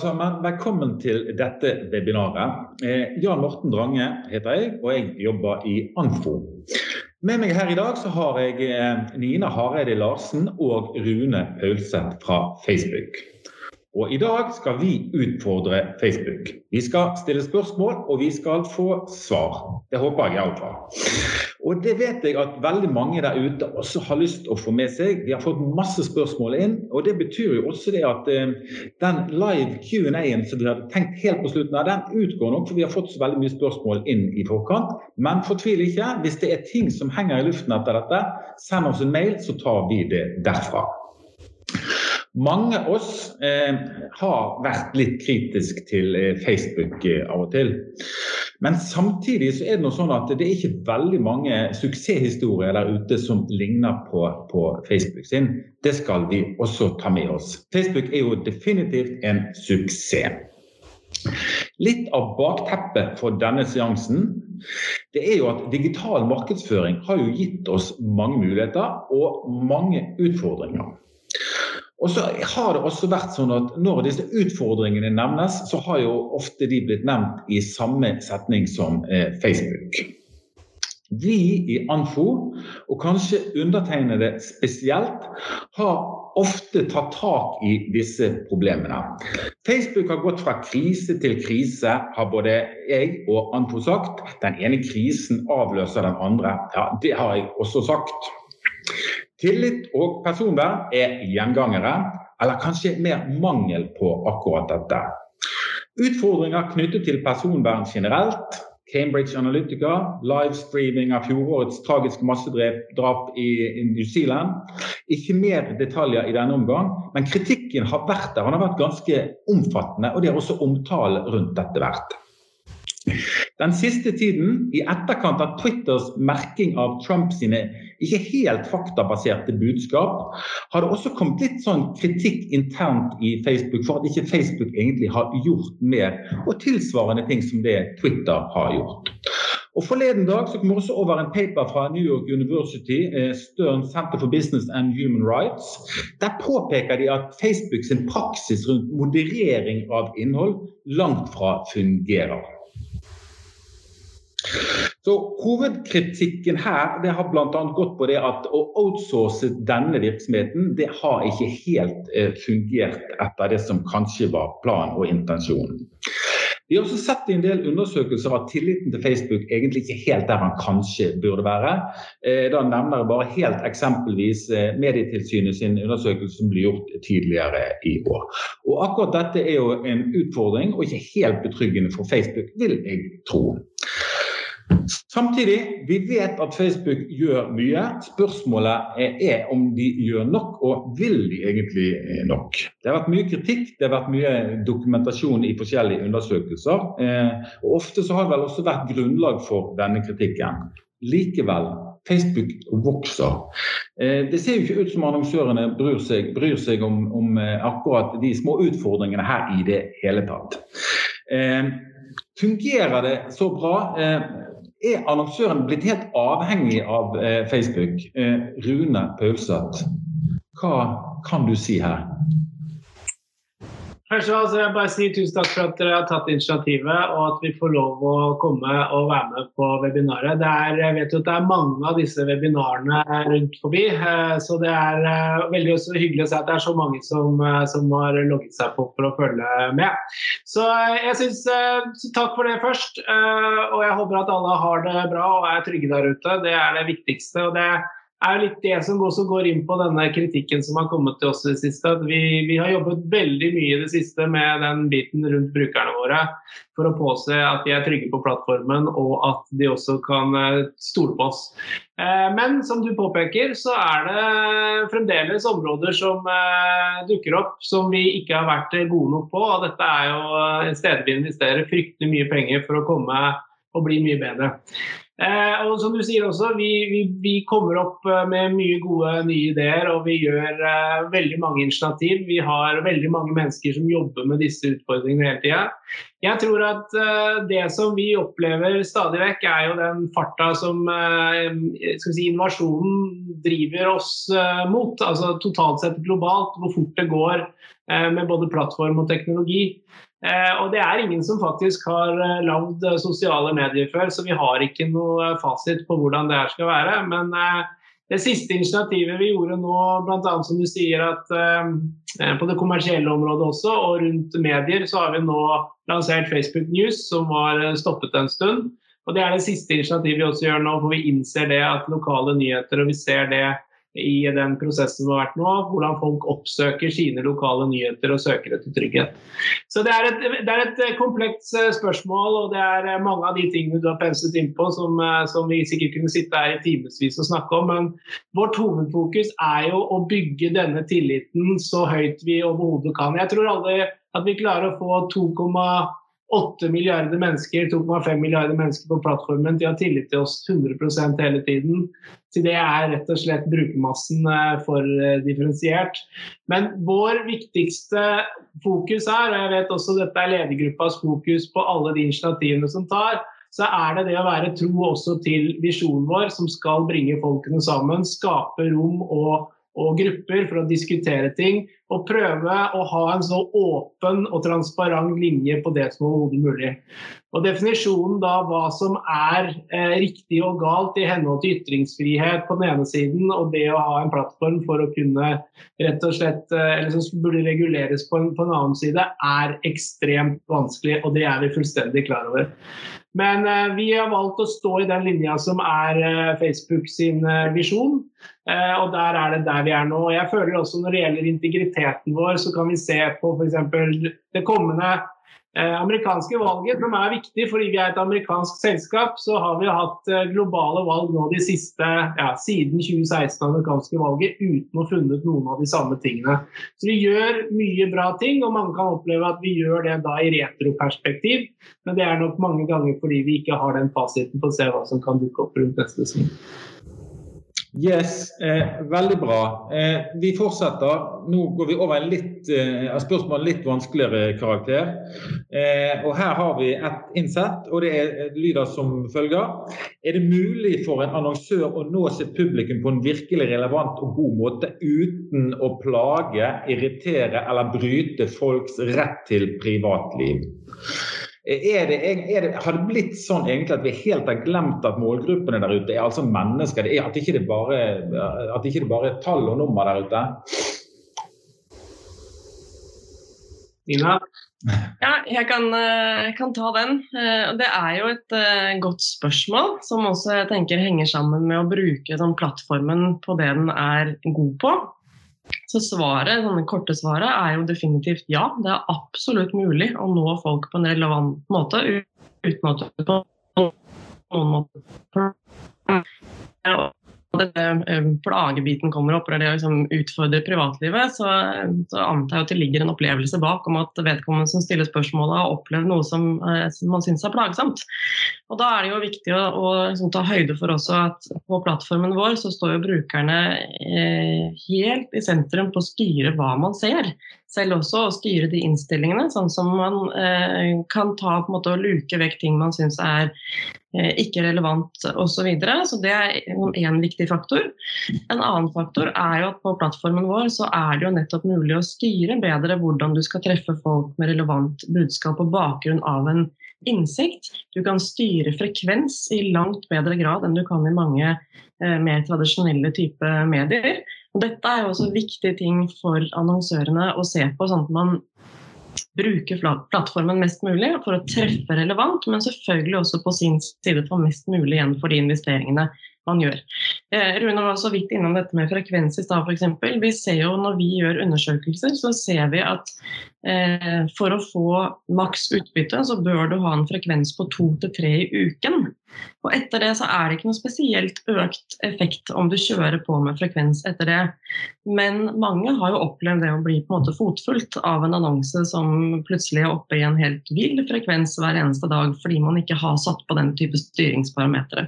sammen. Velkommen til dette webinaret. Eh, Jan Morten Drange heter jeg, og jeg jobber i Anfo. Med meg her i dag så har jeg eh, Nina Hareide Larsen og Rune Paulseth fra Facebook. Og i dag skal vi utfordre Facebook. Vi skal stille spørsmål, og vi skal få svar. Det håper jeg iallfall. Og det vet jeg at veldig mange der ute også har lyst til å få med seg. Vi har fått masse spørsmål inn, og det betyr jo også det at eh, den live Q&A-en som vi hadde tenkt helt på slutten av, den utgår nok, for vi har fått så veldig mye spørsmål inn i forkant. Men fortvil ikke. Hvis det er ting som henger i luften etter dette, send oss en mail, så tar vi det derfra. Mange av oss eh, har vært litt kritisk til eh, Facebook eh, av og til. Men samtidig så er det noe sånn at det er ikke veldig mange suksesshistorier der ute som ligner på, på Facebook sin. Det skal vi også ta med oss. Facebook er jo definitivt en suksess. Litt av bakteppet for denne seansen det er jo at digital markedsføring har jo gitt oss mange muligheter og mange utfordringer. Og så har det også vært sånn at Når disse utfordringene nevnes, så har jo ofte de blitt nevnt i samme setning som eh, Facebook. Vi i Anfo, og kanskje undertegnede spesielt, har ofte tatt tak i disse problemene. Facebook har gått fra krise til krise, har både jeg og Anfo sagt. Den ene krisen avløser den andre. Ja, det har jeg også sagt. Tillit og personvern er gjengangere, eller kanskje mer mangel på akkurat dette. Utfordringer knyttet til personvern generelt, Cambridge Analytica, livestreaming av fjorårets tragiske massedrap i New Zealand. Ikke mer detaljer i denne omgang, men kritikken har vært der. Den har vært ganske omfattende, og det har også omtale rundt dette vært. Den siste tiden, i etterkant av Twitters merking av Trump sine ikke helt faktabaserte budskap, har det også kommet litt sånn kritikk internt i Facebook for at ikke Facebook egentlig har gjort mer, og tilsvarende ting som det Twitter har gjort. Og Forleden dag så kom det også over en paper fra New York University, eh, Stern Center for Business and Human Rights. Der påpeker de at Facebook sin praksis rundt moderering av innhold langt fra fungerer. Så Hovedkritikken her det har bl.a. gått på det at å outsource denne virksomheten det har ikke helt eh, fungert etter det som kanskje var planen og intensjonen. Vi har også sett i en del undersøkelser at tilliten til Facebook egentlig ikke helt der han kanskje burde være. Eh, da nevner jeg bare helt eksempelvis eh, Medietilsynet sin undersøkelse som ble gjort tidligere i år. Og Akkurat dette er jo en utfordring og ikke helt betryggende for Facebook, vil jeg tro. Samtidig, vi vet at Facebook gjør mye. Spørsmålet er om de gjør nok, og vil de egentlig eh, nok. Det har vært mye kritikk, det har vært mye dokumentasjon i forskjellige undersøkelser. Eh, og Ofte så har det vel også vært grunnlag for denne kritikken. Likevel, Facebook vokser. Eh, det ser jo ikke ut som annonsørene bryr seg, bryr seg om, om, akkurat de små utfordringene her i det hele tatt. Fungerer det så bra? Er annonsøren blitt helt avhengig av eh, Facebook? Eh, Rune Paulseth, hva kan du si her? Først av alt vil jeg bare si tusen takk for at dere har tatt initiativet, og at vi får lov å komme og være med på webinaret. Er, jeg vet jo at det er mange av disse webinarene rundt forbi, eh, så det er eh, veldig hyggelig å se at det er så mange som, eh, som har logget seg på for å følge med. Så jeg synes, så takk for det først, og jeg håper at alle har det bra og er trygge der ute. Det er det viktigste. og det er litt det som også går inn på denne kritikken som har kommet til oss i det siste. At vi, vi, har jobbet veldig mye i det siste med den biten rundt brukerne våre for å påse at de er trygge på plattformen og at de også kan eh, stole på oss. Eh, men som du påpeker, så er det fremdeles områder som eh, dukker opp som vi ikke har vært gode nok på. og Dette er jo et sted vi investerer fryktelig mye penger for å komme og bli mye bedre. Eh, og som du sier også, vi, vi, vi, kommer opp eh, med mye gode nye ideer og vi gjør eh, veldig mange initiativ. Vi har veldig mange mennesker som jobber med disse utfordringene hele tida. Jeg tror at eh, det som vi opplever stadig vekk, er jo den farta som eh, si, innovasjonen driver oss eh, mot. Altså totalt sett globalt, hvor fort det går med både plattform og teknologi. Eh, og det er ingen som faktisk har eh, lagd eh, sosiale medier før, så vi har ikke noe fasit på hvordan det her skal være. Men det siste initiativet vi gjorde nå, bl.a. som du sier at på det kommersielle området også, og rundt medier, så har vi nå lansert Facebook News, som var stoppet en stund. Og Det er det siste initiativet vi også gjør nå, for vi innser det at lokale nyheter, og vi ser det i den prosessen som har vært nå, hvordan folk oppsøker sine lokale nyheter og søker etter trygghet. Så Det er et, det er et komplekst eh, spørsmål, og det er eh, mange av de tingene du har penslet innpå som, eh, som vi sikkert kunne sitte her i timevis og snakke om. Men vårt hovedfokus er jo å bygge denne tilliten så høyt vi overhodet kan. Jeg tror aldri at vi klarer å få 2,8 8 milliarder mennesker, 2,5 milliarder mennesker på plattformen De har tillit til oss 100% hele tiden. Så det er rett og slett brukermassen eh, for eh, differensiert. Men vår viktigste fokus er, og jeg vet også dette er ledergruppas fokus på alle de initiativene som tar, så er det det å være tro også til visjonen vår, som skal bringe folkene sammen, skape rom og og grupper for å diskutere ting. Og prøve å ha en så åpen og transparent linje på det som er mulig. Og Definisjonen da hva som er eh, riktig og galt i henhold til ytringsfrihet på den ene siden, og det å ha en plattform for å kunne rett og slett, eh, eller som burde reguleres på en, på en annen side, er ekstremt vanskelig. Og det er vi fullstendig klar over. Men eh, vi har valgt å stå i den linja som er eh, Facebook sin eh, visjon. Eh, og der er det der vi er nå. Jeg føler også Når det gjelder integriteten vår, så kan vi se på f.eks. det kommende amerikanske valget, som er viktig fordi vi er et amerikansk selskap, så har vi hatt eh, globale valg nå de siste ja, siden 2016 amerikanske valget uten å funnet noen av de samme tingene. Så vi gjør mye bra ting, og mange kan oppleve at vi gjør det da i retroperspektiv. Men det er nok mange ganger fordi vi ikke har den fasiten på å se hva som kan dukke opp rundt neste sving. Yes, eh, veldig bra. Eh, vi fortsetter. Nå går vi over en litt, eh, spørsmål litt vanskeligere karakter. Eh, og Her har vi ett innsett, og det er, lyder som følger. Er det mulig for en annonsør å nå sitt publikum på en virkelig relevant og god måte uten å plage, irritere eller bryte folks rett til privatliv? Er det, er det, har det blitt sånn egentlig at vi helt har glemt at målgruppene der ute er altså mennesker? Det er, at, ikke det bare, at ikke det bare er tall og nummer der ute? Nina? Ja, jeg kan, jeg eh, kan, ta den. Eh, det er jo et eh, godt spørsmål, som også jeg tenker henger sammen med å bruke den plattformen på det den er god på. Så svaret, sånne korte svaret er jo definitivt ja. Det er absolutt mulig å nå folk på en relevant måte uten at du på noen måte denne eh, plagebiten kommer opp, eller det liksom utfordre privatlivet, så, så, antar jeg at det ligger en opplevelse bak om at vedkommende som stiller spørsmålet, har opplevd noe som, eh, som man syns er plagsomt. Og Da er det jo viktig å, å liksom, ta høyde for også at på plattformen vår så står jo brukerne eh, helt i sentrum på å styre hva man ser. Selv også å styre de innstillingene, sånn som man eh, kan ta på en måte og luke vekk ting man syns er Eh, ikke relevant osv. Så, videre. så det er én viktig faktor. En annen faktor er jo at på plattformen vår så er det jo nettopp mulig å styre bedre hvordan du skal treffe folk med relevant budskap på bakgrunn av en innsikt. Du kan styre frekvens i langt bedre grad enn du kan i mange eh, mer tradisjonelle type medier. Og dette er jo også viktige ting for annonsørene å se på, sånn at man bruke plattformen mest mulig for å treffe relevant, men selvfølgelig også på sin side få mest mulig igjen for de investeringene man gjør. Eh, Rune var så vidt innom dette med frekvens i stad f.eks. Vi ser jo når vi gjør undersøkelser, så ser vi at eh, for å få maks utbytte, så bør du ha en frekvens på to til tre i uken. Og etter det så er det ikke noe spesielt økt effekt om du kjører på med frekvens etter det. Men mange har jo opplevd det å bli på en måte fotfulgt av en annonse som plutselig er oppe i en helt vill frekvens hver eneste dag fordi man ikke har satt på den type styringsparametere.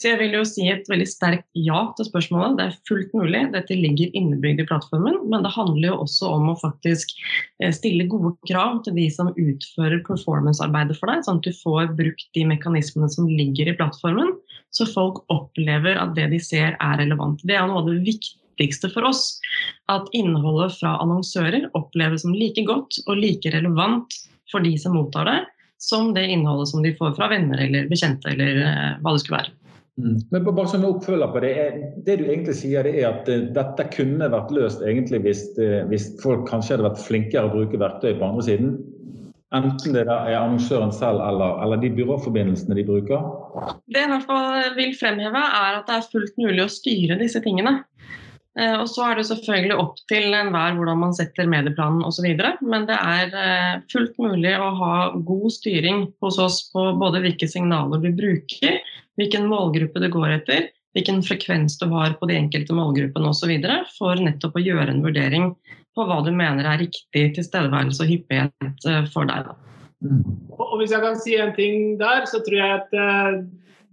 Så jeg vil jo si et veldig sterkt ja til spørsmålet. Det er fullt mulig. Dette ligger innebygd i plattformen. Men det handler jo også om å faktisk eh, stille gode krav til de som utfører performance-arbeidet for deg, sånn at du får brukt de mekanismene som ligger i plattformen, så folk opplever at det de ser er relevant. Det er noe av det viktigste for oss. At innholdet fra annonsører oppleves som like godt og like relevant for de som mottar det, som det innholdet som de får fra venner eller bekjente eller eh, hva det skulle være. Mm. Men bare som oppfølger på det, det du egentlig sier det er at uh, dette kunne vært løst egentlig hvis, uh, hvis, folk kanskje hadde vært flinkere å bruke verktøy på andre siden? Enten det er annonsøren selv eller, eller de byråforbindelsene de bruker? Det jeg i hvert fall vil fremheve, er at det er fullt mulig å styre disse tingene. Uh, og så er det selvfølgelig opp til enhver hvordan man setter medieplanen osv. Men det er fullt mulig å ha god styring hos oss på både hvilke signaler vi bruker, hvilken målgruppe du går etter, hvilken frekvens du har på de enkelte målgruppene osv. For nettopp å gjøre en vurdering på hva du mener er riktig tilstedeværelse og hyppighet eh, for deg. Mm. Og Hvis jeg kan si en ting der, så tror jeg at eh,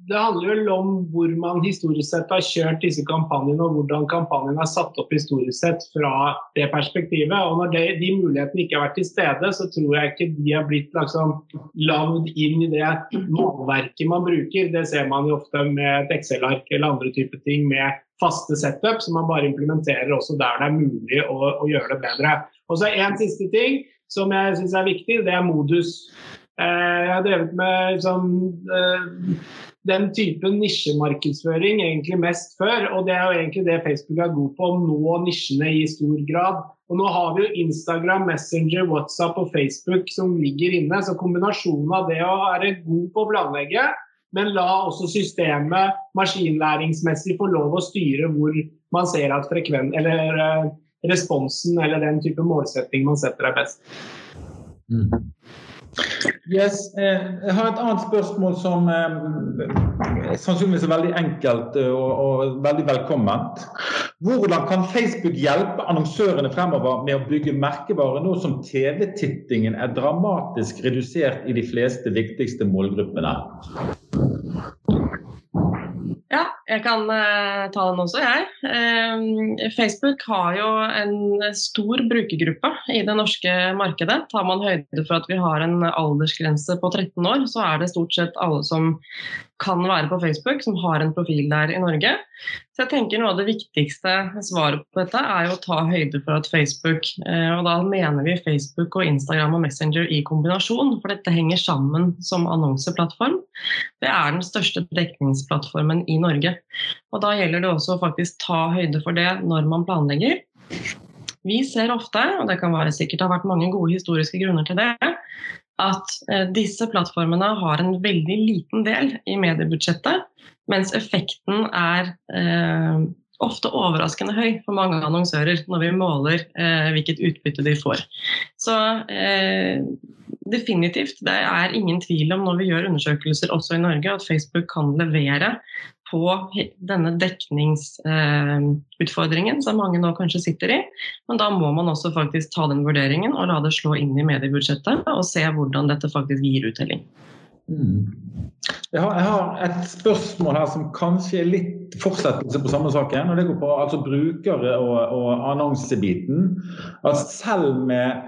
det handler vel om hvor man historisk sett har kjørt disse kampanjene, og hvordan kampanjene er satt opp historisk sett fra det perspektivet. Og Når det, de mulighetene ikke har vært til stede, så tror jeg ikke de har blitt liksom, lagd inn i det målverket man bruker. Det ser man jo ofte med et Excel-ark eller andre typer ting med faste setup, som man bare implementerer også der det er mulig å, å gjøre det bedre. Og så En siste ting som jeg syns er viktig, det er modus. Eh, jeg har drevet med sånn den typen nisjemarkedsføring egentlig mest før. Og det er jo egentlig det Facebook er god på, å nå nisjene i stor grad. Og nå har vi jo Instagram, Messenger, WhatsApp og Facebook som ligger inne. Så kombinasjonen av det å være god på å planlegge, men la også systemet maskinlæringsmessig få lov å styre hvor man ser at frekven, eller uh, responsen eller den type målsetting man setter er best. Mm. Yes, eh, jeg har et annet spørsmål som eh, sannsynligvis er veldig enkelt eh, og, og, veldig velkomment. Hvordan kan Facebook hjelpe annonsørene fremover med å bygge merkevare nå som TV-tittingen er dramatisk redusert i de fleste viktigste målgruppene? Ja, jeg kan uh, ta den også, jeg. Uh, Facebook har jo en stor brukergruppe i det norske markedet. Tar man høyde for at vi har en aldersgrense på 13 år, så er det stort sett alle som kan være på Facebook, som har en profil der i Norge. Så jeg tenker Noe av det viktigste svaret på dette er jo å ta høyde for at Facebook, uh, og da mener vi Facebook og Instagram og Messenger i kombinasjon, for dette henger sammen som annonseplattform. Det er den største dekningsplattformen i Norge. Og Da gjelder det også å faktisk ta høyde for det når man planlegger. Vi ser ofte, og det kan være sikkert har vært mange gode historiske grunner til det, at eh, disse plattformene har en veldig liten del i mediebudsjettet, mens effekten er eh, ofte overraskende høy for mange annonsører når vi måler eh, hvilket utbytte de får. Så eh, definitivt, det er ingen tvil om når vi gjør undersøkelser også i Norge, at Facebook kan levere på denne dekningsutfordringen som mange nå kanskje sitter i. Men da må man også faktisk ta den vurderingen og la det slå inn i mediebudsjettet og se hvordan dette faktisk gir uttelling. Mm. Jeg, har, jeg, har, et spørsmål her som kanskje er litt fortsettelse på samme saken. og Det går på altså brukere og, og annonsebiten. At selv med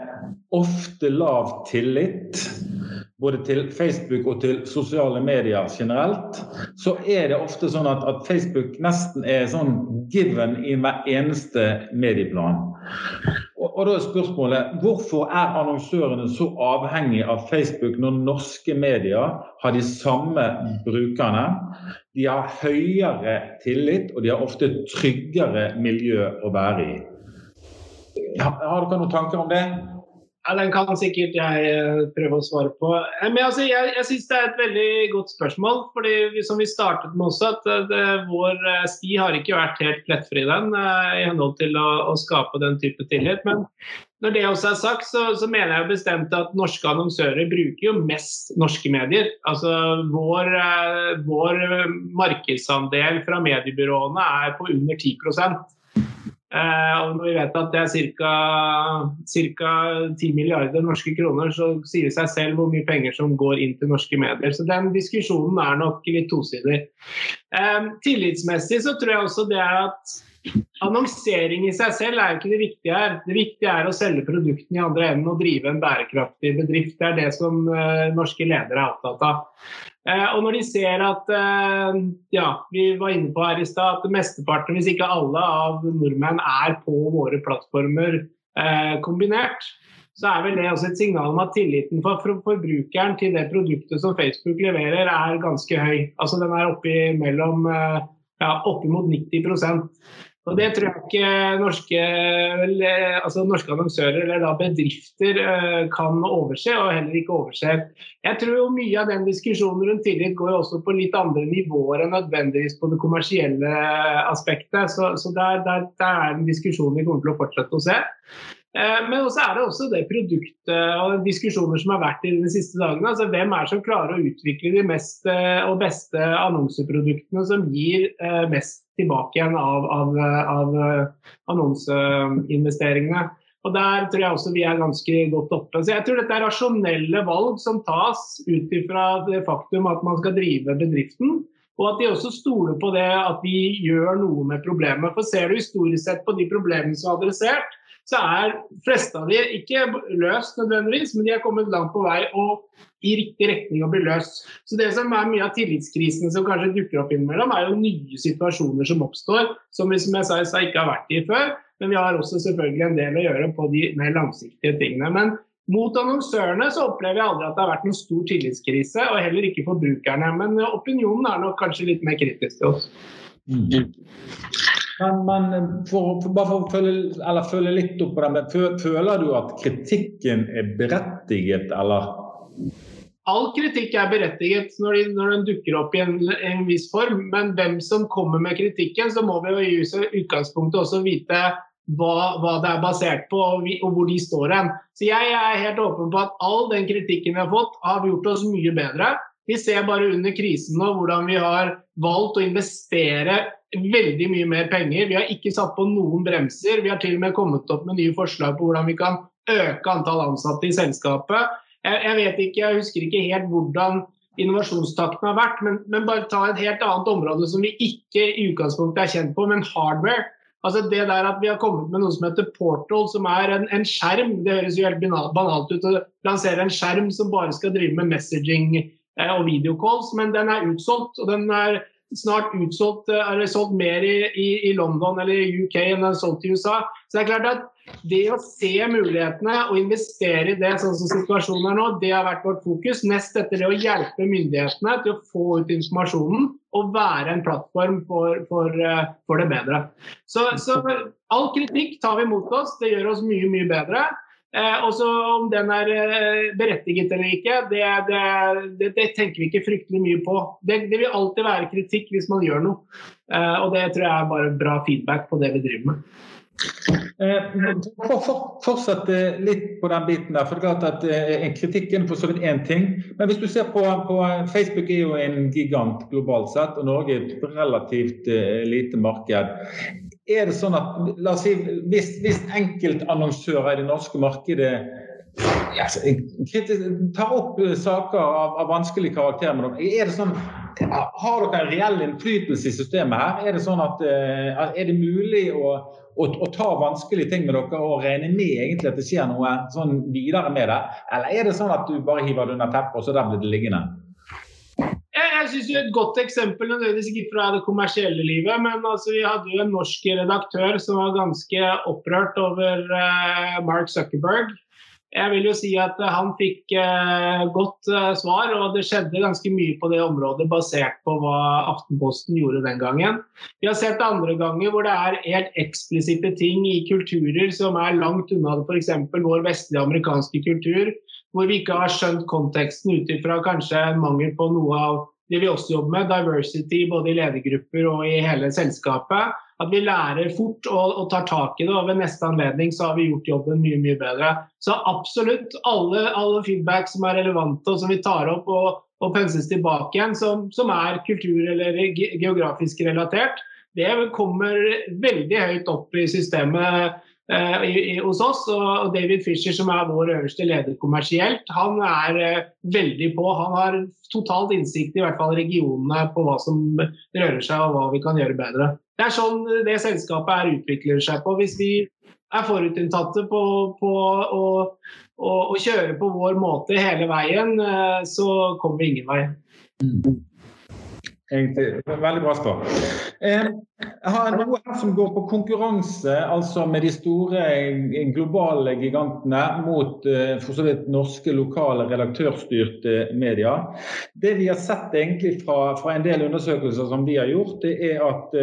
ofte lav tillit både til Facebook og til sosiale medier generelt, så er det ofte sånn at, at Facebook nesten er sånn given i hver eneste medieplan. Og, da er spørsmålet hvorfor er annonsørene så avhengig av Facebook når norske medier har de samme brukerne? De har høyere tillit, og de har ofte tryggere miljø å være i. Har dere noen tanker om det? Ja, Den kan sikkert jeg eh, prøve å svare på. Eh, men altså, Jeg, jeg syns det er et veldig godt spørsmål. fordi Som vi startet med også, at eh, det, vår sti har ikke vært helt plettfri den i henhold til å, å, skape den type tillit. Men når det også er sagt, så, så, mener jeg bestemt at norske annonsører bruker jo mest norske medier. Altså Vår, vår markedsandel fra mediebyråene er på under 10 Eh, og når vi vet at det er ca. 10 milliarder norske kroner, så sier det seg selv hvor mye penger som går inn til norske medier. Så den diskusjonen er nok litt tosidig. Eh, tillitsmessig så tror jeg også det er at Annonsering i seg selv er jo ikke det viktige her. Det viktige er å selge produktene i andre enden og drive en bærekraftig bedrift. Det er det som uh, norske ledere er opptatt av. Uh, og når de ser at uh, ja, vi var inne på her i sted, at mesteparten, hvis ikke alle, av nordmenn er på våre plattformer kombinert, så er vel det også et signal om at tilliten for forbrukeren til det produktet som Facebook leverer, er ganske høy. Altså Den er oppe mellom ja, oppimot 90 og Det tror jeg ikke norske, altså norske annonsører eller bedrifter eh, kan overse, og heller ikke overser. Jeg tror jo mye av den diskusjonen rundt tillit går også på litt andre nivåer enn nødvendigvis på det kommersielle aspektet. Så, så der, der, der er en diskusjon vi kommer til å fortsette å se. Eh, men også er det også det produktet og diskusjoner som har vært i de siste dagene. altså Hvem er det som klarer å utvikle de mest eh, og beste annonseproduktene som gir mest tilbake igjen av, av, av annonseinvesteringene? Og Der tror jeg også vi er ganske godt oppe. Så jeg tror dette er rasjonelle valg som tas ut ifra det faktum at man skal drive bedriften. Og at de også stoler på det at vi gjør noe med problemet. For Ser du historisk sett på de problemene som er adressert, så er fleste av de ikke løst nødvendigvis, men de er kommet langt på vei og i riktig retning å bli løst. Så det som er Mye av tillitskrisene som kanskje dukker opp innimellom, er jo nye situasjoner som oppstår, som vi som jeg sa ikke har vært i før. Men vi har også selvfølgelig en del å gjøre på de mer langsiktige tingene. Men mot annonsørene så opplever jeg aldri at det har vært noen stor tillitskrise, og heller ikke forbrukerne. Men opinionen er nok kanskje litt mer kritisk til oss. Mm. Men, man, for, for, bare for å følge, følge, litt opp på den, føler du at kritikken er berettiget, eller? All kritikk er berettiget når, de, når den dukker opp i en, en, viss form. Men hvem som kommer med kritikken, så må vi i utgangspunktet også vite hva, hva, det er basert på og, vi, og, hvor de står hen. Så jeg er helt åpen på at all den kritikken vi har fått, har gjort oss mye bedre. Vi ser bare under krisen nå hvordan vi har valgt å investere veldig mye mer penger. Vi har ikke satt på noen bremser. Vi har til og med kommet opp med nye forslag på hvordan vi kan øke antall ansatte i selskapet. Jeg, jeg vet ikke, jeg husker ikke helt hvordan innovasjonstakten har vært, men, men, bare ta et helt annet område som vi ikke i utgangspunktet er kjent på, men hardware. Altså det der at Vi har kommet med noe som heter Portal, som er en, en skjerm. Det høres jo helt banalt ut å lansere en skjerm som bare skal drive med messaging og videocalls, men den er utsolgt. og den er snart utsolgt, eh, er det solgt mer i, i, i, London eller i UK enn det er solgt i USA. Så det er klart at det å se mulighetene og investere i det sånn som situasjonen er nå, det har vært vårt fokus. Nest etter det å hjelpe myndighetene til å få ut informasjonen og være en plattform for, for, eh, for det bedre. Så, så all kritikk tar vi mot oss. Det gjør oss mye, mye bedre. Eh, og så Om den er eh, berettiget eller ikke, det, det, det, det, tenker vi ikke fryktelig mye på. Det, vil alltid være kritikk hvis man gjør noe. Eh, og Det tror jeg er bare bra feedback på det vi driver med. Eh, for for, fortsett litt på den biten der. for det er klart at eh, Kritikken for så vidt én ting. Men hvis du ser på, på, Facebook er jo en gigant globalt sett, og Norge er et relativt lite marked er det sånn at la oss si, Hvis, hvis enkeltannonsører i det norske markedet ja, tar opp saker av, av vanskelig karakter med dem, er det sånn, har dere en reell innflytelse i systemet her? Er det sånn at eh, er det mulig å, å, å, ta vanskelige ting med dere og regne med egentlig at det skjer noe sånn videre med det? Eller er det sånn at du bare hiver det under teppet, og så der blir det liggende? Jeg er Et godt eksempel nødvendigvis ikke fra det kommersielle livet, men altså, vi hadde jo en norsk redaktør som var ganske opprørt over uh, Mark Zuckerberg. jeg vil jo si at han fikk uh, godt eh, svar, og det skjedde ganske mye på det området basert på hva Aftenposten gjorde den gangen. Vi har sett andre ganger hvor det er helt eksplisitte ting i kulturer som er langt unna f.eks. vår vestlige amerikanske kultur, hvor vi ikke har skjønt konteksten ut ifra kanskje en mangel på noe av det vi også jobber med, diversity både i ledergrupper og i hele selskapet at vi lærer fort og, og, tar tak i det. og Ved neste anledning så har vi gjort jobben mye mye bedre. Så absolutt alle, alle feedback som er relevante og som vi tar opp og, og penses tilbake igjen, som, som er kultur- eller geografisk relatert, det kommer veldig høyt opp i systemet i, i, hos oss. Og David Fisher, som er vår øverste leder kommersielt, han er eh, veldig på. Han har totalt innsikt i hvert fall regionene på hva som rører seg og hva vi kan gjøre bedre. Det er sånn det selskapet er utvikler seg på. Hvis vi er forutinntatte på, på å, å, å, kjøre på vår måte hele veien, eh, så kommer vi ingen vei. Egentlig, veldig bra. Eh, jeg har noe her som går på konkurranse, altså med de store eh, globale gigantene mot for så vidt norske, lokale, redaktørstyrte medier. Det vi har sett egentlig fra, fra en del undersøkelser som vi har gjort, det er at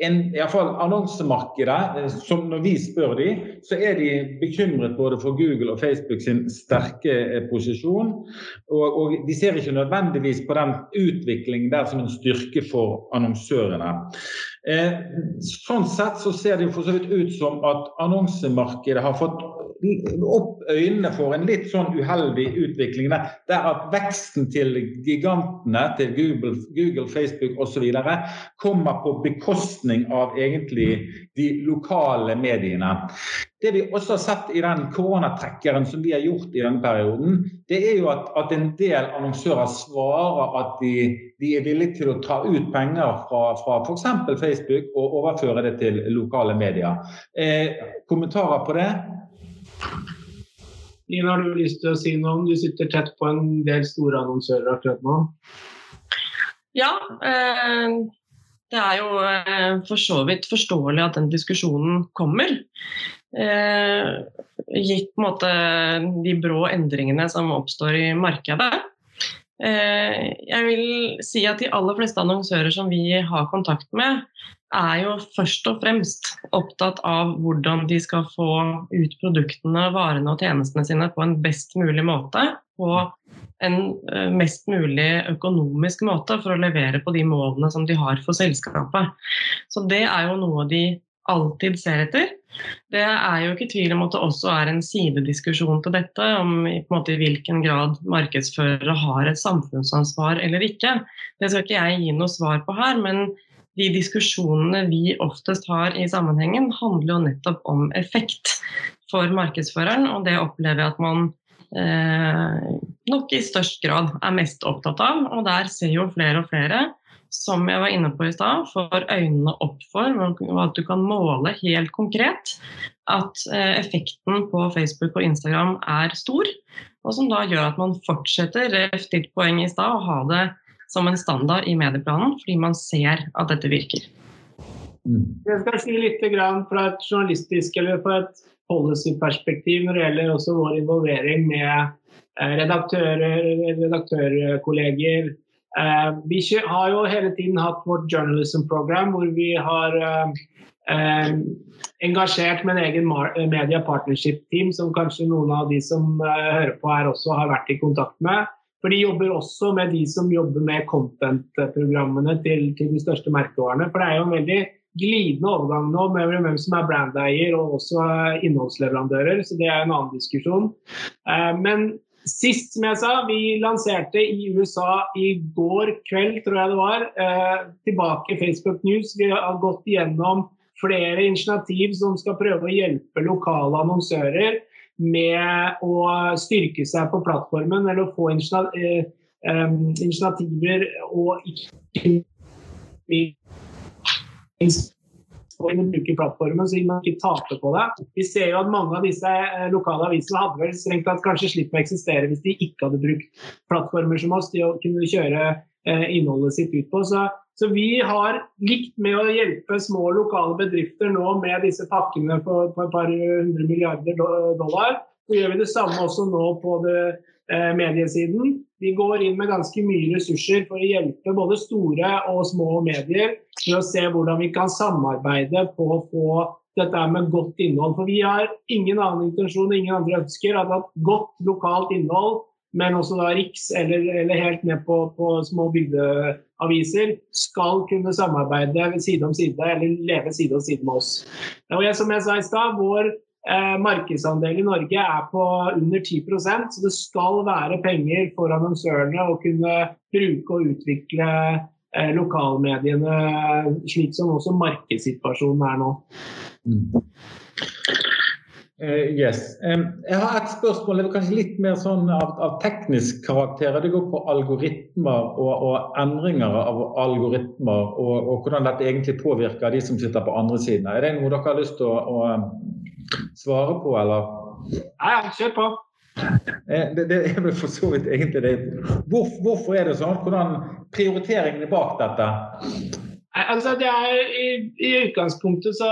en, fall annonsemarkedet, eh, som når vi spør de, så er de bekymret både for Google og Facebook sin sterke eh, posisjon. Og, og de ser ikke nødvendigvis på den utviklingen der som en styrke for annonsørene. Eh, sånn sett så ser det jo for så vidt ut som at annonsemarkedet har fått opp øynene for en litt sånn uheldig utvikling. Der, der at veksten til gigantene, til Google, Google Facebook osv. kommer på bekostning av egentlig de lokale mediene. Det vi også har sett i den koronatrekkeren som vi har gjort i denne perioden, det er jo at, at en del annonsører svarer at de, de, er villige til å ta ut penger fra, fra f.eks. Facebook og overføre det til lokale medier. Eh, kommentarer på det? Nina, har du lyst til å si noe om Du sitter tett på en del store annonsører akkurat nå. Ja, eh, det er jo eh, for så vidt forståelig at den diskusjonen kommer. Eh, gitt måte, de brå endringene som oppstår i markedet. Eh, jeg vil si at de aller fleste annonsører som vi har kontakt med, er jo først og fremst opptatt av hvordan de skal få ut produktene, varene og tjenestene sine på en best mulig måte. På en eh, mest mulig økonomisk måte for å levere på de målene som de har for selskapet. Så det er jo noe de alltid ser etter. Det er jo ikke tvil om at det også er en sidediskusjon til dette, om i, måte, i hvilken grad markedsførere har et samfunnsansvar eller ikke. Det skal ikke jeg gi noe svar på her, men de diskusjonene vi oftest har i sammenhengen, handler jo nettopp om effekt for markedsføreren, og det opplever jeg at man eh, nok i størst grad er mest opptatt av. Og der ser jo flere og flere som jeg var inne på i stad, får øynene opp for og at du kan måle helt konkret at eh, effekten på Facebook og Instagram er stor. Og som da gjør at man fortsetter ref ditt poeng i stad, å ha det som en standard i medieplanen, fordi man ser at dette virker. Mm. Jeg skal si litt fra et journalistisk eller fra et policyperspektiv når det gjelder også vår involvering med eh, redaktører, redaktørkolleger, vi har jo hele tiden hatt vårt journalism program, hvor vi har uh, uh, engasjert med en egen media partnership team, som kanskje noen av de som hører på her også har vært i kontakt med. For de jobber også med de som jobber med content-programmene til, til, de største merkevarene. For det er jo en veldig glidende overgang nå med hvem som er brandeier og også innholdsleverandører, så det er en annen diskusjon. Men Sist, som jeg sa, vi lanserte i USA i går kveld, tror jeg det var, eh, tilbake Facebook News. Vi har gått igjennom flere initiativ som skal prøve å hjelpe lokale annonsører med å styrke seg på plattformen eller å få eh, initiativer og ikke og bruke plattformen, så man ikke taper på det. Vi ser jo at mange av disse eh, lokale avisene hadde vel strengt tatt kanskje slitt å eksistere hvis de ikke hadde brukt plattformer som oss til å kunne kjøre eh, innholdet sitt ut på. Så, så, vi har likt med å hjelpe små lokale bedrifter nå med disse pakkene på, på et par hundre milliarder dollar. Så gjør vi det samme også nå på det, mediesiden. Vi går inn med ganske mye ressurser for å hjelpe både store og små medier med å se hvordan vi kan samarbeide på å få dette med godt innhold. For vi har ingen annen intensjon, ingen andre ønsker at godt lokalt innhold, men også da riks eller, eller helt ned på, på små bygdeaviser, skal kunne samarbeide side om side eller leve side om side med oss. Og jeg, som jeg sa i stad, vår eh, markedsandel i Norge er på under 10% så det skal være penger for annonsørene å kunne bruke og utvikle eh, lokalmediene slik som også markedssituasjonen er nå. Mm. Uh, yes. Um, jeg har et spørsmål det er kanskje litt mer sånn av, av teknisk karakter. Det går på algoritmer og, og endringer av algoritmer, og, og, hvordan dette egentlig påvirker de som sitter på andre siden. Er det noe dere har lyst til å, å svare på, eller? Ja, kjør på. Uh, det, det, er vel for så vidt egentlig det. Hvor, hvorfor er det sånn? Hvordan prioriteringene bak dette? Altså, det er i, i, utgangspunktet, så,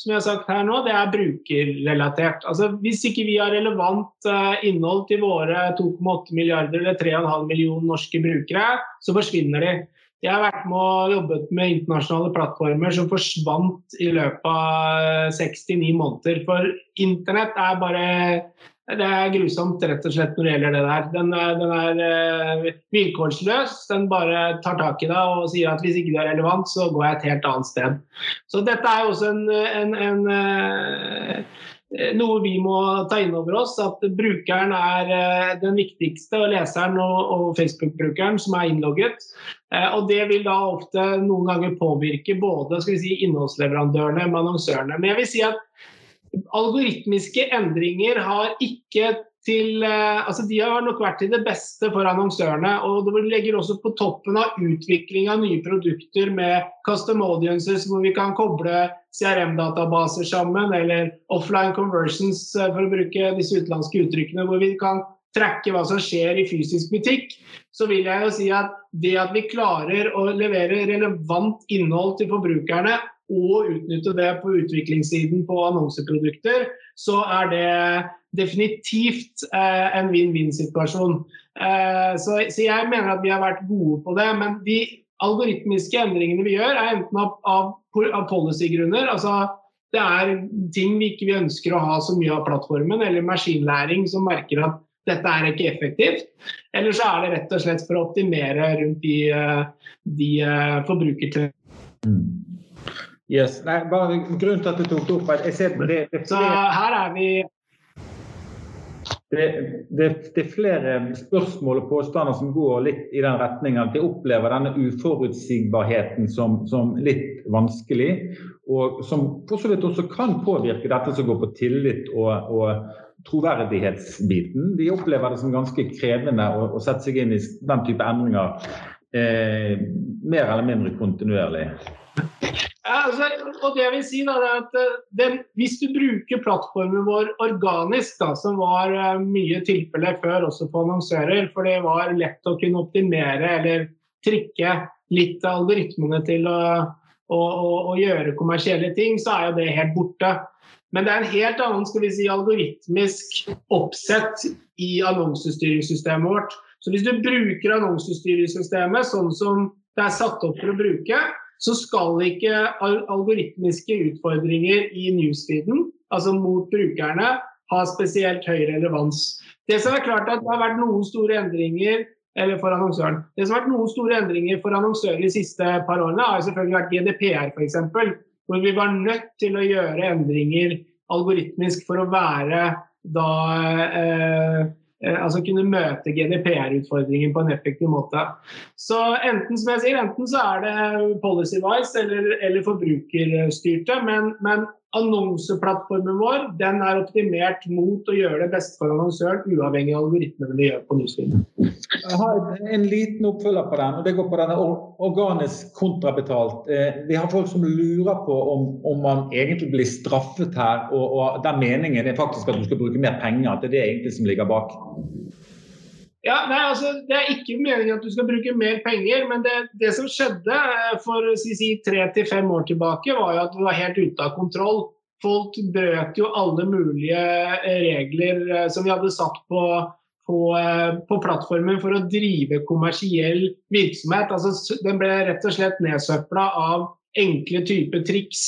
som jeg har sagt her nå, det er brukerrelatert. Altså, hvis ikke vi har relevant uh, innhold til våre 2,8 milliarder eller 3,5 millioner norske brukere, så forsvinner de. Jeg har vært med og jobbet med internasjonale plattformer som forsvant i løpet av 69 måneder. For internett er bare det er grusomt rett og slett når det gjelder det der. Den, den er uh, vilkårsløs. Den bare tar tak i deg og sier at hvis ikke du er relevant, så går jeg et helt annet sted. Så dette er også en, en, en uh, noe vi må ta inn over oss, at brukeren er uh, den viktigste, og leseren og, og Facebook-brukeren som er innlogget. Og Det vil da ofte noen ganger påvirke både si, innholdsleverandørene med annonsørene. Men jeg vil si at algoritmiske endringer har ikke til eh, altså De har nok vært til det beste for annonsørene. og Det legger også på toppen av utvikling av nye produkter med custom audiences, hvor vi kan koble CRM-databaser sammen, eller offline conversions, eh, for å bruke disse utenlandske uttrykkene, hvor vi kan trekke hva som skjer i fysisk butikk, så vil jeg jo si at det at vi klarer å levere relevant innhold til forbrukerne og utnytte det på utviklingssiden på annonseprodukter, så er det definitivt eh, en vinn-vinn-situasjon. Eh, så, så, jeg mener at vi har vært gode på det. Men de algoritmiske endringene vi gjør, er enten av, av, av policy-grunner. altså det er ting vi ikke ønsker å ha så mye av plattformen, eller maskinlæring som merker at dette er ikke effektivt. Eller så er det rett og slett for å optimere rundt de, eh, de uh, forbrukertjenestene. Mm. Yes. Nei, bare grunnen til at du tok det opp jeg ser det, det, Så her er vi det, det, det, er flere spørsmål og påstander som går litt i den retningen at de opplever denne uforutsigbarheten som, som, litt vanskelig, og som for så vidt også kan påvirke dette som går på tillit og, og troverdighetsbiten. De opplever det som ganske krevende å, å sette seg inn i den type endringer eh, mer eller mindre kontinuerlig. Altså, og det jeg vil si da, er at eh, den, Hvis du bruker plattformen vår organisk, da, som var uh, mye tilfelle før også på annonsører, for det var lett å kunne optimere eller trikke litt av algoritmene til å, å, å, å, gjøre kommersielle ting, så er jo det helt borte. Men det er en helt annen skal vi si, algoritmisk oppsett i annonsestyringssystemet vårt. Så hvis du bruker annonsestyringssystemet sånn som det er satt opp for å bruke, så skal ikke algoritmiske utfordringer i newsfeeden, altså mot brukerne, ha spesielt høy relevans. Det som er klart at det har vært noen store endringer eller for annonsøren. Det som har vært noen store endringer for annonsører de siste par årene, har selvfølgelig vært GDPR f.eks. Hvor vi var nødt til å gjøre endringer algoritmisk for å være da eh, altså kunne møte GDPR-utfordringen på en effektiv måte. Så enten som jeg sier, enten så er det policy-wise eller, eller forbrukerstyrte, men, men annonseplattformen vår den er optimert mot å gjøre det beste for annonsøren, uavhengig av algoritmene vi gjør på newsfeed. Jeg har en liten oppfølger på den, og det går på denne organisk kontrabetalt. Eh, vi har folk som lurer på om, om man egentlig blir straffet her, og, og den meningen er faktisk at du skal bruke mer penger. At det er det egentlig som ligger bak. Ja, nei, altså, Det er ikke meningen at du skal bruke mer penger, men det, det som skjedde eh, for si, si, tre til fem år tilbake, var jo at det var helt ute av kontroll. folk brøt jo alle mulige regler som vi hadde satt på, på, på plattformen for å drive kommersiell virksomhet. Altså, den ble rett og slett nedsøpla av enkle typer triks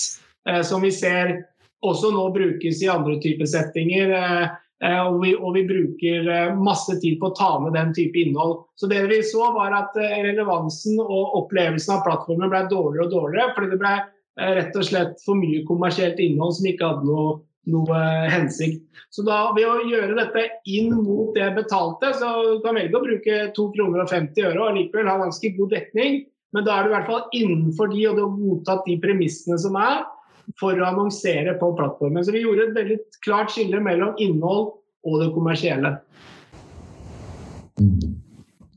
eh, som vi ser også nå brukes i andre typer settinger. Eh, Eh, og vi, og vi, bruker eh, masse tid på å ta med den type innhold. Så det vi så var at eh, Relevansen og opplevelsen av plattformen ble dårligere og dårligere. Fordi det ble rett og slett for mye kommersielt innhold som ikke hadde noe, noe hensikt. Så da ved å gjøre dette inn mot det betalte, så kan velge å bruke 2 kroner og 50 øre og likevel ha ganske god dekning. Men da er du i hvert fall innenfor de, og du har godtatt de premissene som er for å annonsere på plattformen. Så vi gjorde et veldig klart skille mellom innhold og det kommersielle.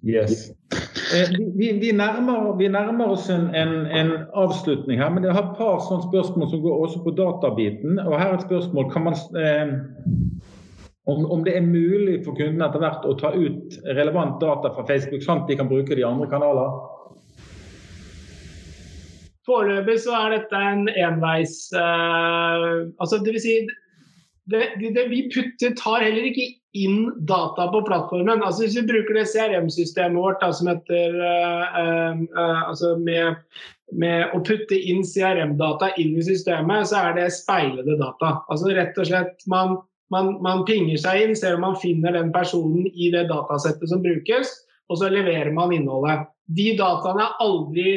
Yes. Eh, vi, vi, nærmer, vi, nærmer, oss en, en, en, avslutning her, men jeg har et par sånne spørsmål som går også på databiten. og her er et spørsmål, kan man, eh, om, om, det er mulig for kundene etter hvert å ta ut relevant data fra Facebook, sånn at de kan bruke de andre kanaler? Foreløpig så er dette en enveis uh, altså det vil si, det, det, vi putter, tar heller ikke inn data på plattformen. Altså Hvis vi bruker det CRM-systemet vårt da, som heter uh, uh, altså med, med, å putte inn CRM-data inn i systemet, så er det speilede data. Altså rett og slett man, man, man pinger seg inn, ser om man finner den personen i det datasettet som brukes, og så leverer man innholdet. De dataene er aldri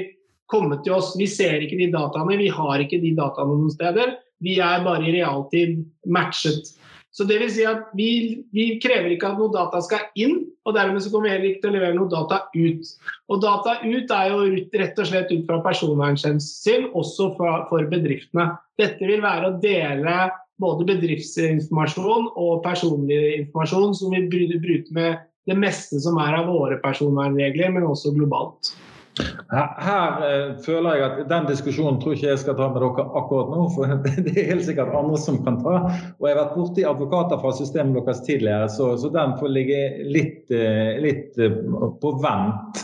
kommet til oss. Vi ser ikke de dataene, vi har ikke de dataene noen steder. Vi er bare i realtid matchet. Så det vil si at vi, vi, krever ikke at noe data skal inn, og dermed så kommer vi heller ikke til å levere noe data ut. Og data ut er jo rett og slett ut fra personvernhensyn, også for, for bedriftene. Dette vil være å dele både bedriftsinformasjon og personlig informasjon som vi bruker med det meste som er av våre personvernregler, men også globalt. Her, her uh, føler jeg at den diskusjonen tror ikke jeg skal ta med dere akkurat nå. For det er helt sikkert andre som kan ta. Og jeg har vært borti advokater fra systemet deres tidligere, så, så den får ligge litt, uh, litt uh, på vent.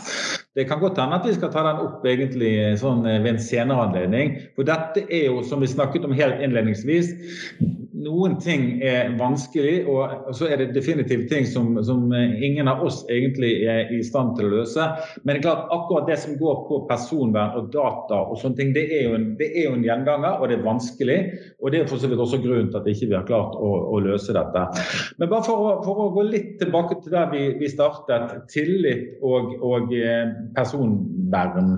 Det kan godt hende at vi skal ta den opp egentlig sånn ved en senere anledning. For dette er jo, som vi snakket om helt innledningsvis, noen ting er vanskelig, og så er det definitivt ting som, som, ingen av oss egentlig er i stand til å løse. Men det er klart akkurat det som går på personvern og data og sånne ting, det er jo en, er jo en gjenganger, og det er vanskelig. Og det er for så vidt også grunnen til at ikke vi ikke har klart å, å, løse dette. Men bare for å, for å, gå litt tilbake til der vi, vi startet, tillit og, og eh, personvern.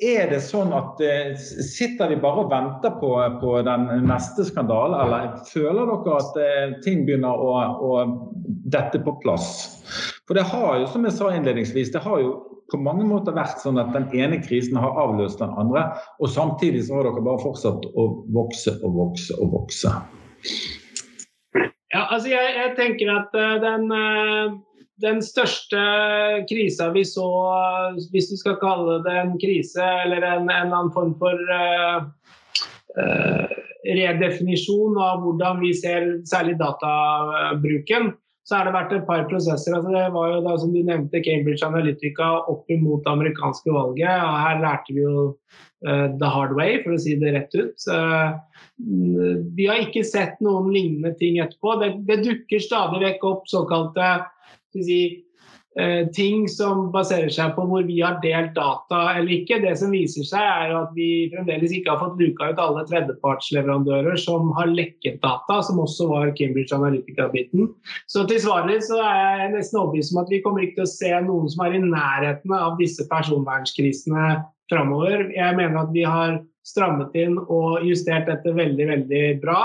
Er det sånn at eh, Sitter vi bare og venter på, på den neste skandalen, eller føler dere at eh, ting begynner å, å, dette på plass? For det har jo, som jeg sa innledningsvis, det har jo på mange måter vært sånn at den ene krisen har avløst den andre, og samtidig så har dere bare fortsatt å vokse og vokse og vokse. Ja, altså jeg, jeg tenker at uh, den den største krisa vi så, hvis vi skal kalle det en krise eller en, en annen form for uh, uh, redefinisjon av hvordan vi ser særlig databruken, så har det vært et par prosesser. Altså det var jo da, som du nevnte, Cambridge Analytica opp imot det amerikanske valget. og Her lærte vi jo uh, the hard way, for å si det rett ut. vi har ikke sett noen lignende ting etterpå. Det, det dukker stadig vekk opp såkalte si, eh, ting som baserer seg på hvor vi har delt data eller ikke. Det som viser seg, er at vi fremdeles ikke har fått luka ut alle tredjepartsleverandører som har lekket data, som også var Cambridge Analytica-biten. Så til svaret så er jeg nesten overbevist om at vi kommer ikke til å se noen som er i nærheten av disse personvernskrisene framover. Jeg mener at vi har strammet inn og justert dette veldig, veldig bra.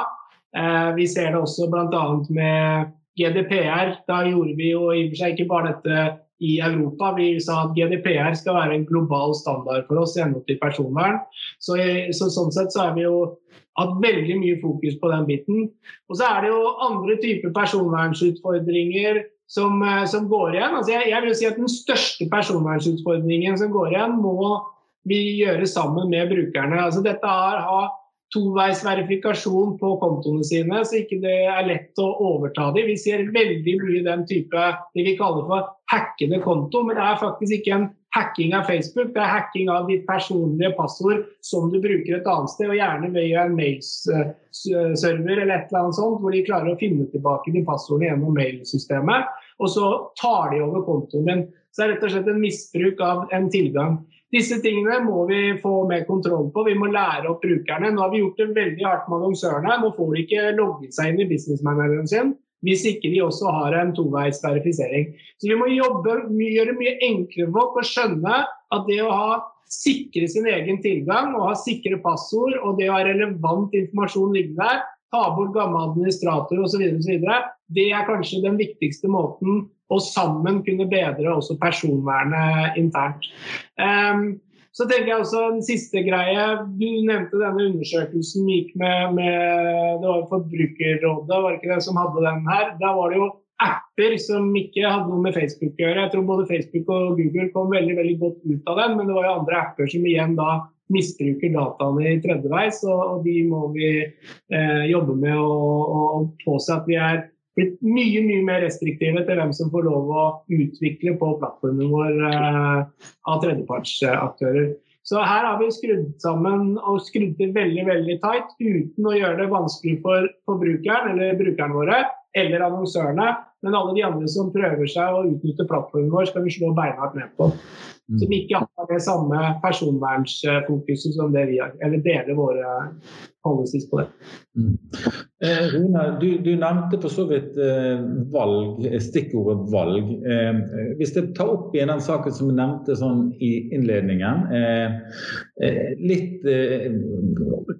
Eh, vi ser det også bl.a. med GDPR, da gjorde vi jo i og for seg ikke bare dette i Europa. Vi sa at GDPR skal være en global standard for oss i henhold til personvern. Så, så, sånn sett så har vi jo hatt veldig mye fokus på den biten. Og så er det jo andre typer personvernsutfordringer som, eh, som går igjen. Altså jeg, jeg, vil si at Den største personvernsutfordringen som går igjen, må vi gjøre sammen med brukerne. Altså dette har, har toveisverifikasjon på kontoene sine, så ikke det er lett å overta dem. Vi ser veldig mye den type det vi kaller for hackede konto, men det er faktisk ikke en hacking av Facebook, det er hacking av ditt personlige passord som du bruker et annet sted, og gjerne via en mailserver eller et eller annet sånt, hvor de klarer å finne tilbake de passordene gjennom mailsystemet, og så tar de over kontoen din. Så det er rett og slett en misbruk av en tilgang. Disse tingene må vi få mer kontroll på. Vi må lære opp brukerne. Nå har vi gjort det veldig hardt med annonsørene. Nå får de ikke logget seg inn i businessmanageren sin hvis ikke de også har en toveis verifisering. Så vi må jobbe, gjøre det mye enklere for folk å skjønne at det å ha sikre sin egen tilgang og ha sikre passord og det å ha relevant informasjon liggende der, ta bort gamle administratorer osv., det er kanskje den viktigste måten å sammen kunne bedre også personvernet internt. Um, så tenker jeg også en siste greie. Du nevnte denne undersøkelsen gikk med, med Det var Forbrukerrådet, var ikke det som hadde den her? Da var det jo apper som ikke hadde noe med Facebook å gjøre. Jeg tror både Facebook og Google kom veldig veldig godt ut av den, men det var jo andre apper som igjen da misbruker dataene i tredjeveis, og, og de må vi eh, jobbe med å påse at vi er blitt mye mye mer restriktive til hvem som får lov å utvikle på plattformen vår eh, av tredjepartsaktører. Så her har vi skrudd sammen og skrudd det veldig veldig tight uten å gjøre det vanskelig for forbrukeren eller brukerne våre eller annonsørene. Men alle de andre som prøver seg å utnytte plattformen vår, skal vi slå beinhardt ned på. Mm. Som ikke har det samme personvernsfokuset som det vi har. Eller deler våre policies på det. Mm. Eh, Rune, du, du, nevnte for så vidt eh, valg, stikkordet valg. Eh, hvis jeg tar opp igjen den saken som du nevnte sånn i innledningen. Eh, eh litt eh,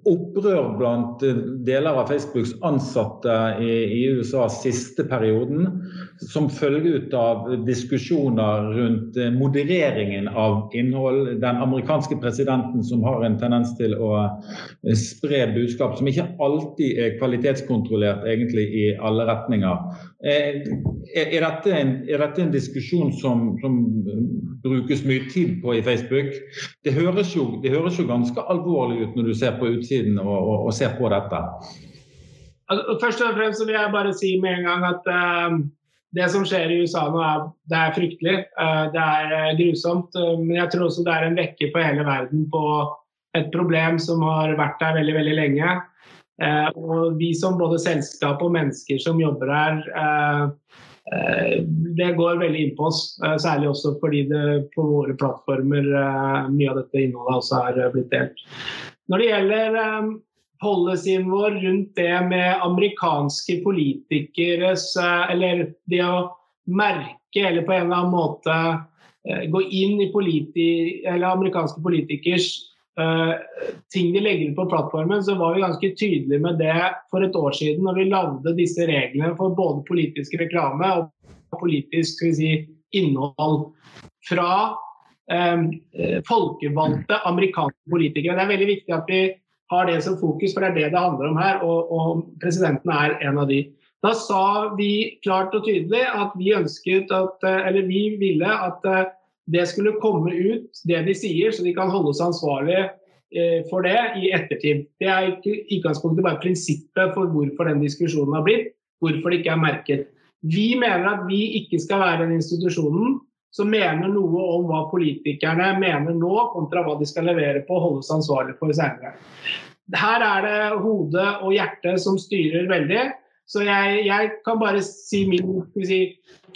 opprør blant deler av Facebooks ansatte i, i USA siste perioden, som følge ut av diskusjoner rundt modereringen av innhold. Den amerikanske presidenten som har en tendens til å spre budskap som ikke alltid er kvalitetskontrollert egentlig i alle retninger. Eh, er, dette, en, er dette en, diskusjon som, som, brukes mye tid på i Facebook? Det høres, jo, det høres jo ganske alvorlig ut når du ser på utsiden og, og, og ser på dette. Altså, først og fremst vil jeg bare si med en gang at uh, det som skjer i USA nå, er, det er fryktelig. Uh, det er grusomt. Uh, men jeg tror også det er en vekker for hele verden på et problem som har vært der veldig, veldig lenge. Eh, og vi som både selskap og mennesker som jobber her, eh, eh, det går veldig inn på oss. Eh, særlig også fordi det på våre plattformer eh, mye av dette innholdet også er eh, blitt delt. Når det gjelder policyen vår rundt det med amerikanske politikeres Eller det å merke eller på en eller annen måte gå inn i politi amerikanske politikers ting de legger på plattformen, så var vi ganske tydelige med det for et år siden når vi lagde disse reglene for både politisk reklame og politisk si, innhold fra eh, folkevalgte amerikanske politikere. Det er veldig viktig at vi har det som fokus, for det er det det handler om her, og, og presidenten er en av de. Da sa vi klart og tydelig at vi ønsket at, eh, eller vi ville at det skulle komme ut det de sier, så de kan holdes ansvarlig eh, for det i ettertid. Det er ikke utgangspunktet bare prinsippet for hvorfor den diskusjonen har blitt, hvorfor det ikke er merket. Vi mener at vi ikke skal være den institusjonen som mener noe om hva politikerne mener nå, kontra hva de skal levere på og holdes ansvarlig for senere. Her er det hodet og hjertet som styrer veldig. Så jeg, jeg kan bare si min si,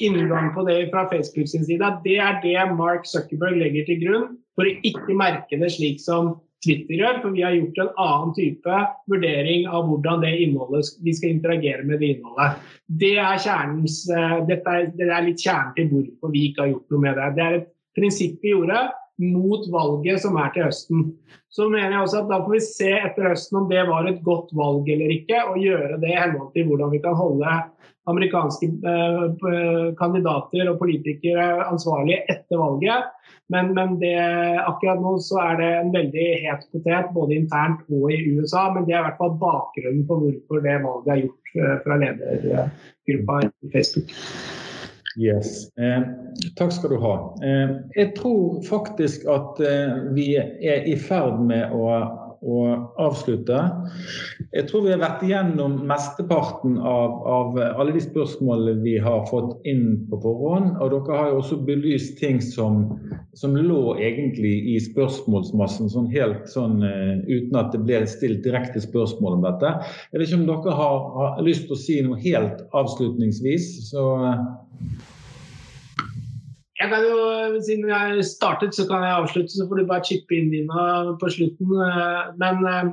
inngang på det fra Facebook sin side, at det er det Mark Zuckerberg legger til grunn for å ikke merke det slik som Twitter gjør. For vi har gjort en annen type vurdering av hvordan det innholdet, vi skal interagere med det innholdet. Det er, kjernens, eh, dette er, det er litt kjernen til hvorfor vi ikke har gjort noe med det. Det er et prinsipp vi gjorde mot valget som er til høsten. Så mener jeg også at Da får vi se etter høsten om det var et godt valg eller ikke, og gjøre det i henhold til hvordan vi kan holde amerikanske eh, kandidater og politikere ansvarlige etter valget. Men, men det, akkurat nå så er det en veldig het potet både internt og i USA. Men det er i hvert fall bakgrunnen for hvorfor det valget er gjort eh, fra ledergruppa i Facebook. Yes. Eh, takk skal du ha. Eh, jeg tror faktisk at eh, vi er i ferd med å å avslutte. Jeg tror vi har vært igjennom mesteparten av, av, alle de spørsmålene vi har fått inn på forhånd. Og dere har jo også belyst ting som, som lå egentlig i spørsmålsmassen, sånn helt sånn uh, uten at det ble stilt direkte spørsmål om dette. Jeg vet ikke om dere har, har lyst til å si noe helt avslutningsvis. så... Jeg kan jo, Siden jeg startet, så kan jeg avslutte, så får du bare chippe inn dina på slutten. Eh, men eh,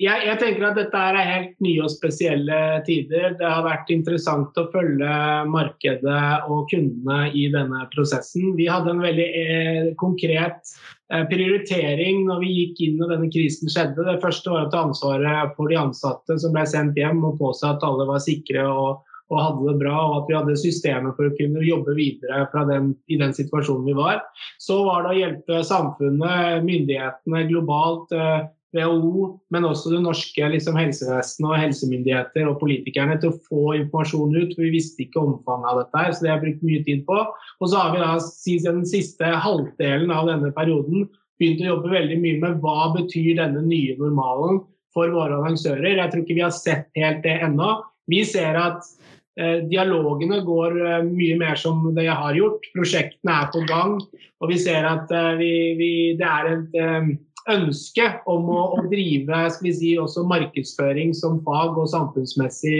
jeg, jeg, tenker at dette er helt nye og spesielle tider. Det har vært interessant å følge markedet og kundene i denne prosessen. Vi hadde en veldig eh, konkret prioritering når vi gikk inn og denne krisen skjedde. Det første var å ta ansvaret for de ansatte som ble sendt hjem og påse at alle var sikre og og hadde det bra, og at vi hadde systemer for å kunne jobbe videre den, i den situasjonen vi var. Så var det å hjelpe samfunnet, myndighetene globalt, eh, WHO, men også det norske liksom, helsevesenet og helsemyndigheter og politikerne til å få informasjon ut. for Vi visste ikke omfanget av dette, her, så det har jeg brukt mye tid på. Og så har vi da den siste halvdelen av denne perioden begynt å jobbe veldig mye med hva betyr denne nye normalen for våre annonsører. Jeg tror ikke vi har sett helt det ennå. Vi ser at Eh, dialogene går eh, mye mer som det jeg har gjort. Prosjektene er på gang. Og vi ser at eh, vi, vi, det er et ønske om å, å drive si, markedsføring som fag og samfunnsmessig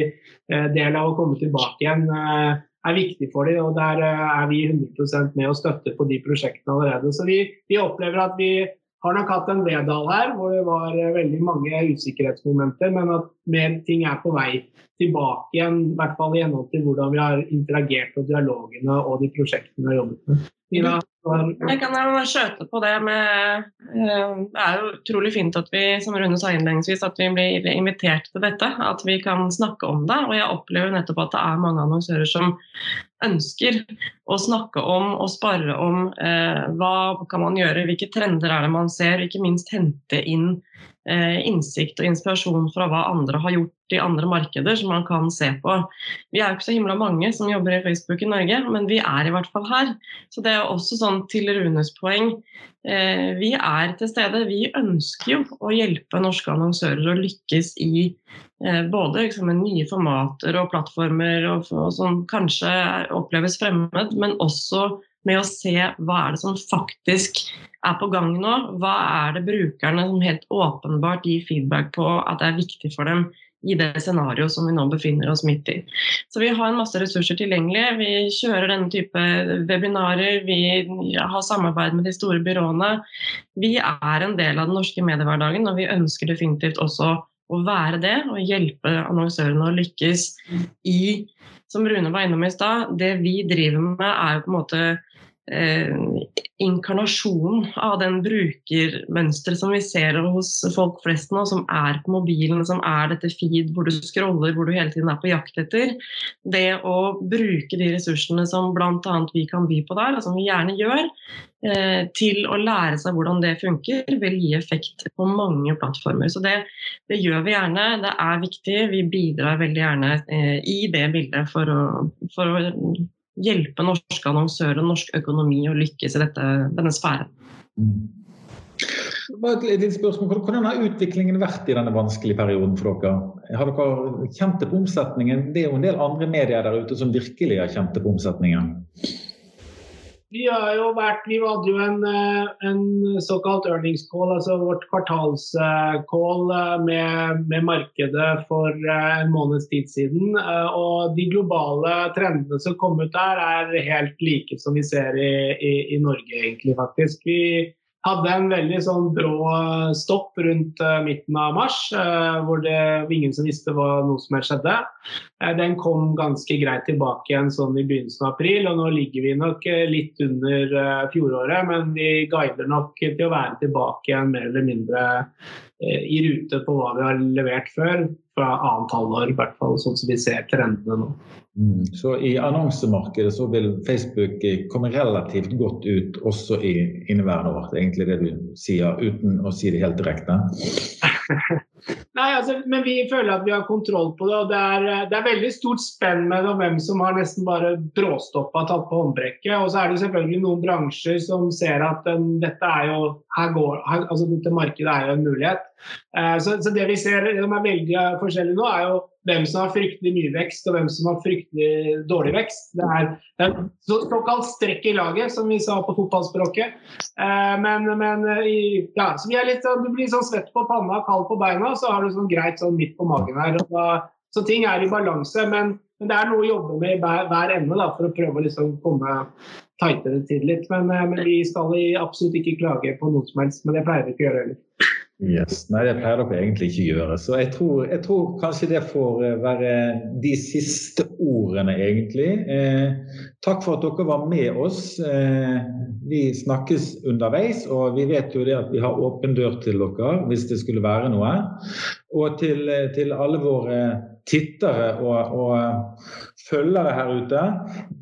del av å komme tilbake igjen er viktig for dem. og Der er vi 100% med å støtte på de prosjektene allerede. Så vi, vi opplever at vi har nok hatt en vedal her hvor det var veldig mange usikkerhetsmomenter, men at mer ting er på vei tilbake igjen, i hvert fall i henhold til hvordan vi har interagert og dialogene og de prosjektene vi har jobbet med. Nina? Jeg kan skjøte på det med eh, Det er jo utrolig fint at vi som Rune sa innledningsvis, at vi blir invitert til dette. At vi kan snakke om det. Og jeg opplever nettopp at det er mange annonsører som ønsker å snakke om og spare om eh, hva kan man gjøre, hvilke trender er det man ser, ikke minst hente inn Eh, innsikt og inspirasjon fra hva andre har gjort i andre markeder som man kan se på. Vi er jo ikke så himla mange som jobber i Facebook i Norge, men vi er i hvert fall her. Så det er også sånn til Runes poeng. Eh, vi er til stede. Vi ønsker jo å hjelpe norske annonsører å lykkes i både liksom, nye formater og plattformer og, og som kanskje oppleves fremmed, men også med å se hva er det som faktisk er på gang nå. Hva er det brukerne som helt åpenbart gir feedback på at det er viktig for dem i det scenarioet som vi nå befinner oss midt i. Så vi har en masse ressurser tilgjengelig. Vi kjører denne type webinarer, vi har samarbeid med de store byråene. Vi er en del av den norske mediehverdagen, og vi ønsker definitivt også å være det og hjelpe annonsørene å lykkes i som Rune var innom i stad, det vi driver med er jo på en måte eh, inkarnasjonen av den brukermønsteret som vi ser hos folk flest nå, som er på mobilen, som er dette feed hvor du scroller, hvor du hele tiden er på jakt etter. Det å bruke de ressursene som bl.a. vi kan by på der, og som vi gjerne gjør, eh, til å lære seg hvordan det funker, vil gi effekt på mange plattformer. Så det, det gjør vi gjerne. Det er viktig. Vi bidrar veldig gjerne eh, i det bildet for å, for å hjelpe norske annonsører og norsk økonomi å lykkes i dette, denne sfæren. Bare et litt spørsmål. Hvordan har utviklingen vært i denne vanskelige perioden for dere? Har dere kjent det på omsetningen? Det er jo en del andre medier der ute som virkelig har kjent det på omsetningen. Vi, har jo vært, vi hadde jo en, eh, en såkalt earnings call, altså vårt kvartalscall eh, med, med, markedet for eh, en måneds tid siden. Og de globale trendene som kom ut der, er helt like som vi ser i, i, i Norge, egentlig, faktisk. Vi, hadde en veldig sånn brå stopp rundt uh, midten av mars, uh, hvor det var ingen som visste hva noe som helst skjedde. Den kom ganske greit tilbake igjen sånn i begynnelsen av april, og nå ligger vi nok litt under fjoråret, men vi guider nok til å være tilbake igjen mer eller mindre i rute på hva vi har levert før, fra annet halvår, i hvert fall sånn som vi ser trendene nå. Mm. Så i annonsemarkedet så vil Facebook komme relativt godt ut også i inneværende år. Det er egentlig det du sier, uten å si det helt direkte? Nei, altså, men vi føler at vi har kontroll på det. og Det er, det er veldig stort spenn med hvem som har nesten bare bråstoppa tatt på håndbrekket. Og så er det selvfølgelig noen bransjer som ser at den, dette er jo her går, her, altså dette markedet er jo en mulighet. Eh, så, så, det vi ser som er veldig forskjellig nå, er jo hvem som har fryktelig mye vekst og hvem som har fryktelig dårlig vekst. Det er, det er så, såkalt strekk i laget, som vi sa på fotballspråket. Eh, men, men i, ja, så vi er litt, sånn, du blir sånn svett på panna, kald på beina, så har du sånn greit sånn midt på magen her. Da, så ting er i balanse. Men, men, det er noe å jobbe med i hver, hver ende da, for å prøve å liksom komme tightere til litt. Men, eh, men, vi skal absolutt ikke klage på noe som helst. Men det pleier vi ikke å gjøre heller. Yes. Nei, det pleier dere egentlig ikke å gjøre. Så jeg tror, jeg tror, kanskje det får eh, være de siste ordene, egentlig. Eh, takk for at dere var med oss. Eh, vi snakkes underveis, og vi vet jo det at vi har åpen dør til dere hvis det skulle være noe. Og til, til alle våre tittere og, og følgere her ute.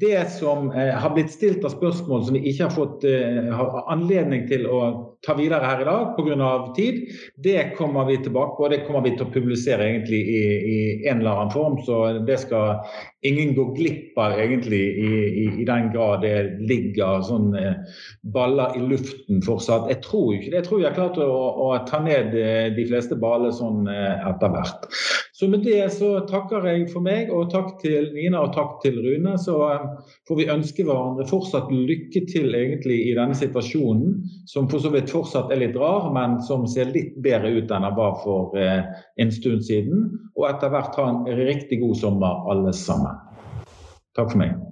Det som eh, har blitt stilt av spørsmål som vi ikke har fått eh, anledning til å ta videre her i dag pga. tid, det kommer vi tilbake på. Det kommer vi til å publisere egentlig i, i en eller annen form. Så det skal ingen gå glipp av egentlig i, i, i den grad det ligger sånn eh, baller i luften fortsatt. Jeg tror ikke det. Jeg tror vi har klart å, å ta ned eh, de fleste baller sånn eh, etter hvert. Så med det så takker jeg for meg, og takk til Nina og takk til Rune. Så får vi ønske hverandre fortsatt lykke til egentlig i denne situasjonen, som for så vidt fortsatt er litt rar, men som ser litt bedre ut enn den var for eh, en stund siden. Og etter hvert ha en riktig god sommer alle sammen. Takk for meg.